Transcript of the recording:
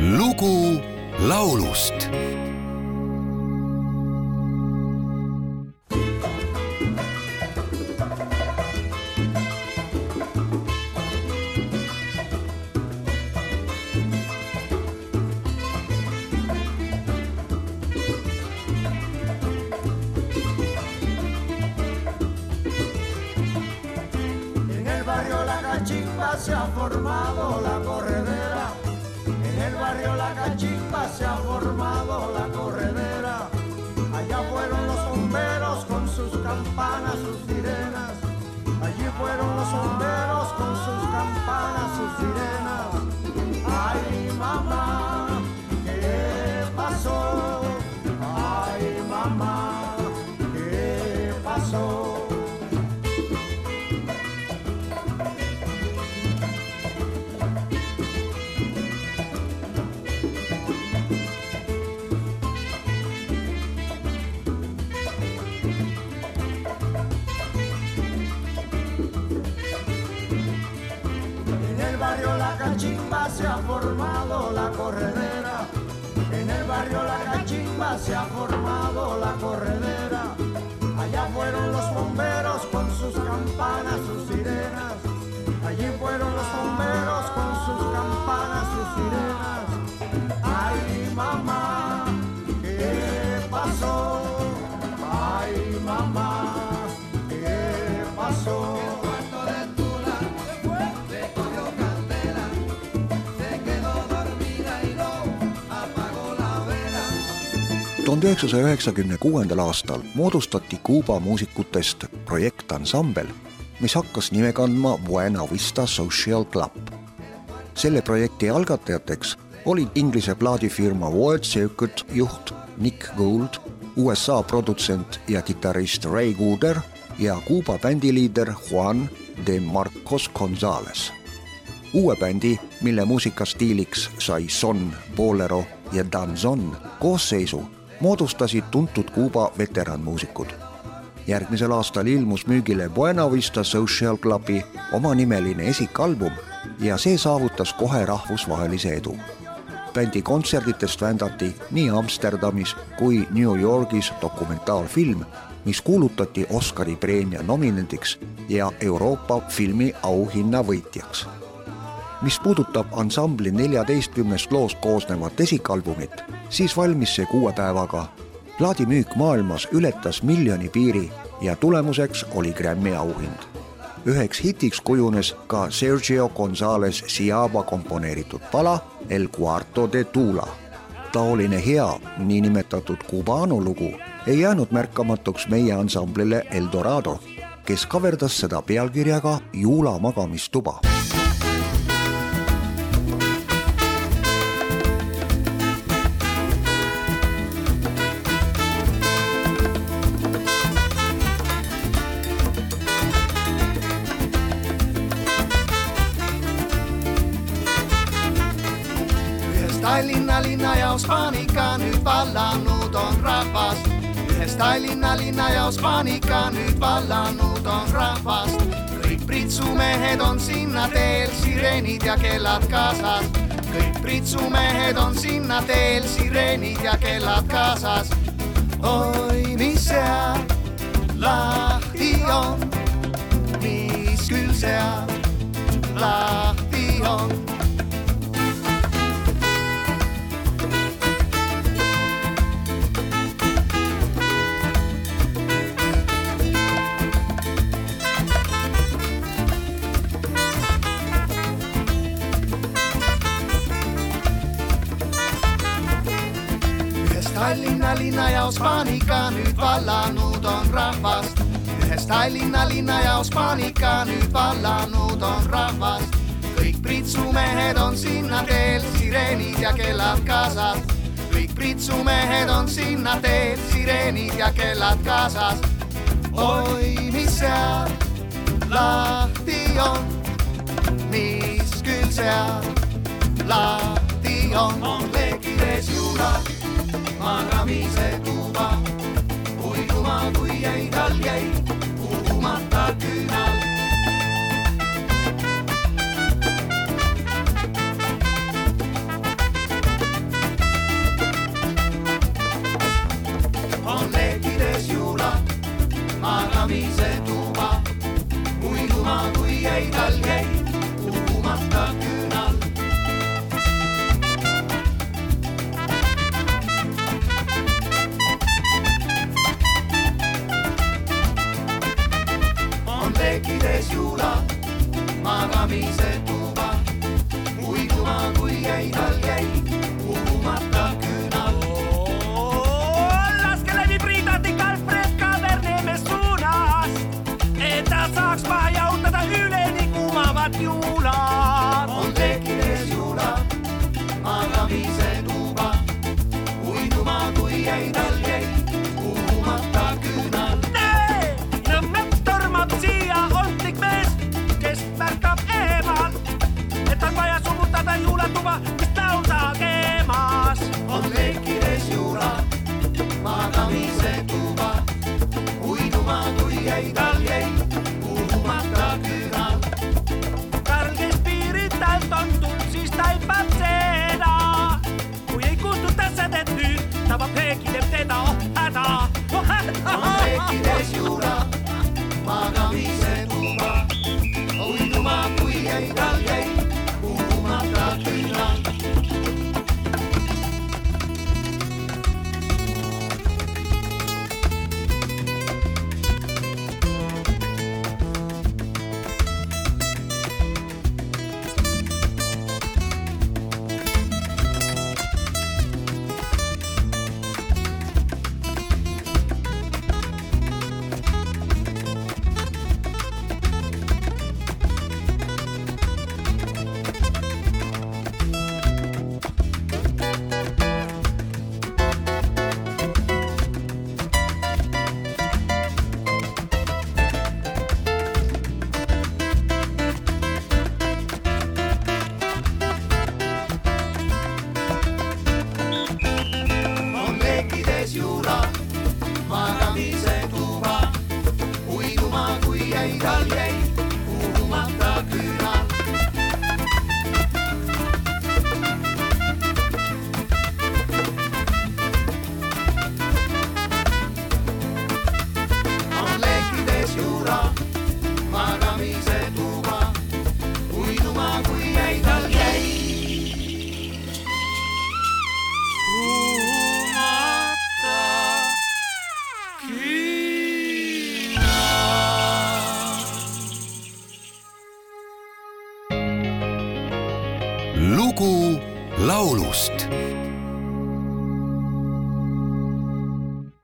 lugu laulust En el barrio La Cachimba se ha formado la corredera. El barrio La Cachimba se ha formado la corredera. Allá fueron los bomberos con sus campanas, sus sirenas. Allí fueron los bomberos con sus campanas, sus sirenas. La Cachimba se ha formado la corredera. En el barrio La Cachimba se ha formado la corredera. Allá fueron los bomberos con sus campanas, sus sirenas. Allí fueron los bomberos con sus campanas, sus sirenas. Tuhande üheksasaja üheksakümne kuuendal aastal moodustati Kuuba muusikutest projektansambel, mis hakkas nime kandma Buena Vista Social Club. selle projekti algatajateks olid Inglise plaadifirma World Circuit juht Nick Gould, USA produtsent ja kitarrist Ray Cooder ja Kuuba bändiliider Juan de Marcos Gonzalez. uue bändi, mille muusikastiiliks sai son, bolero ja danzon koosseisu moodustasid tuntud Kuuba veteranmuusikud. järgmisel aastal ilmus müügile Buena Vista Social Clubi omanimeline esikalbum ja see saavutas kohe rahvusvahelise edu. bändi kontsertidest vändati nii Amsterdamis kui New Yorgis dokumentaalfilm, mis kuulutati Oscari preemia nominendiks ja Euroopa filmiauhinna võitjaks mis puudutab ansambli neljateistkümnest loost koosnevat esikalbumit, siis valmis see kuue päevaga. plaadimüük maailmas ületas miljoni piiri ja tulemuseks oli Grammy auhind. üheks hitiks kujunes ka Sergio Gonzalez Ciaba komponeeritud pala El Cuarto de Tula. taoline hea niinimetatud Cubano lugu ei jäänud märkamatuks meie ansamblile El Dorado, kes kaverdas seda pealkirjaga Juula magamistuba Tallinna linnajaos paanika nüüd vallanud on rahvast. ühes Tallinna linnajaos paanika nüüd vallanud on rahvast. kõik pritsumehed on sinna teel, sireenid ja kellad kaasas. kõik pritsumehed on sinna teel, sireenid ja kellad kaasas. Tallinna linnajaos paanika nüüd vallanud on rahvast. ühes Tallinna linnajaos paanika nüüd vallanud on rahvast. kõik pritsumehed on sinna teel, sireenid ja kellad kaasas. kõik pritsumehed on sinna teel, sireenid ja kellad kaasas. oi, mis seal lahti on, mis küll seal lahti on, on lekides I y dale. Laulust